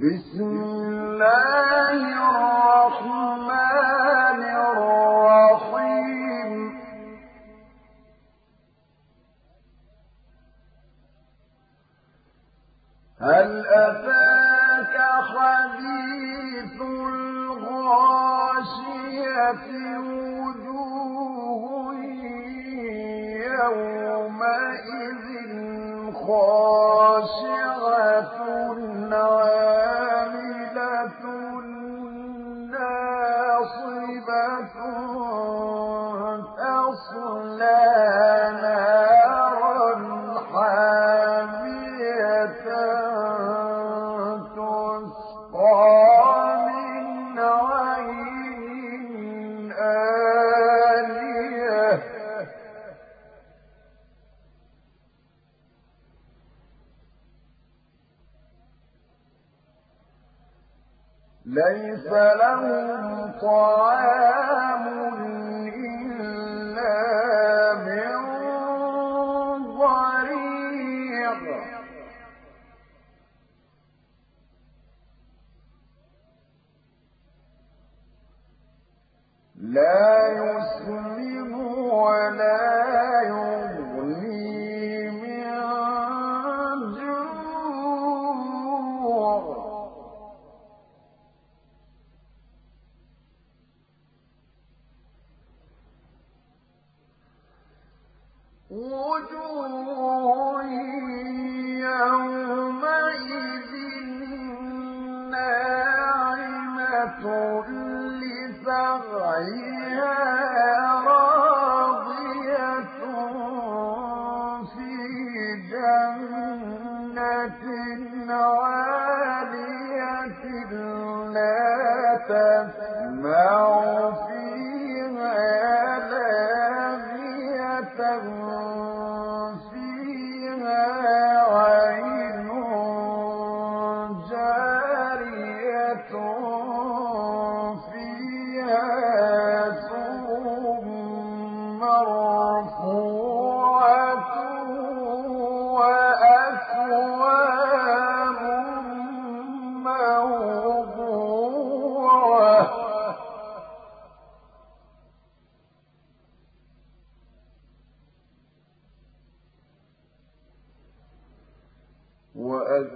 بسم الله الرحمن الرحيم. هل أتاك حديث الغاشية وجوه يومئذ خاشعة ليس لهم طعام إلا من ضريع لا يسمن عالية لا تسمع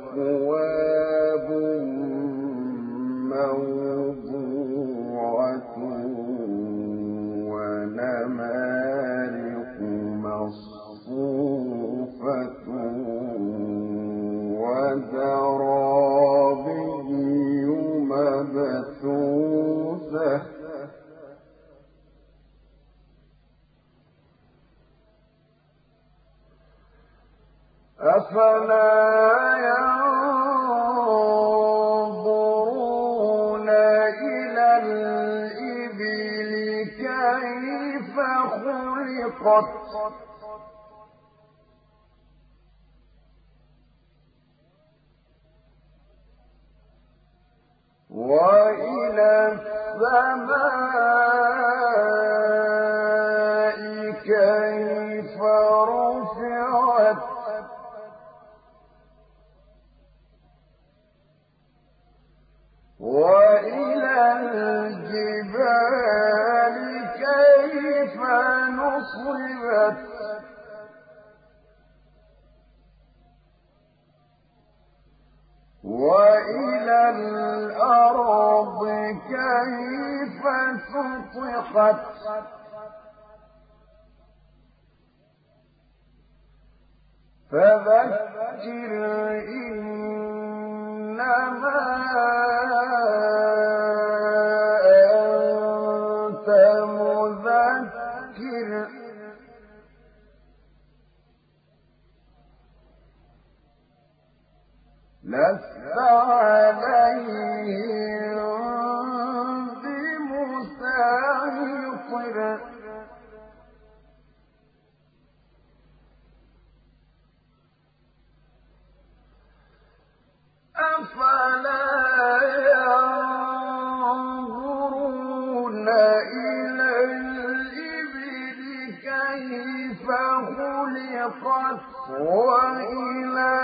وأكواب موضوعة ونمارق مصفوفة وزرابي مبثوثة أفلا خلقت وإلى السماء الأرض كيف سطحت؟ فذكر إنما لست عليهم بمسيطر أفلا ينظرون إلى الإبل كيف خلقت وإلى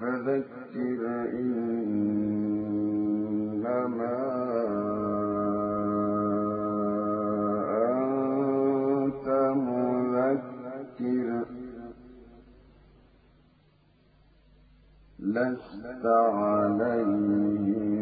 فذكر إنما أنت مذكر. لست عليهم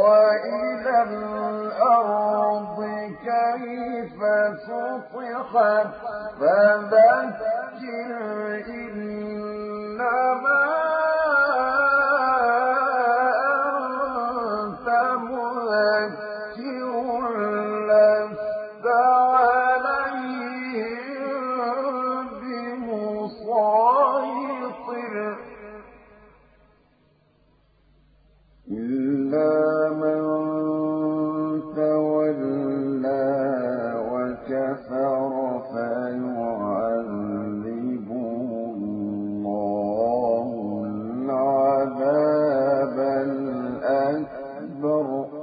وإلى الأرض كيف سطحت فذكر إنما أكبر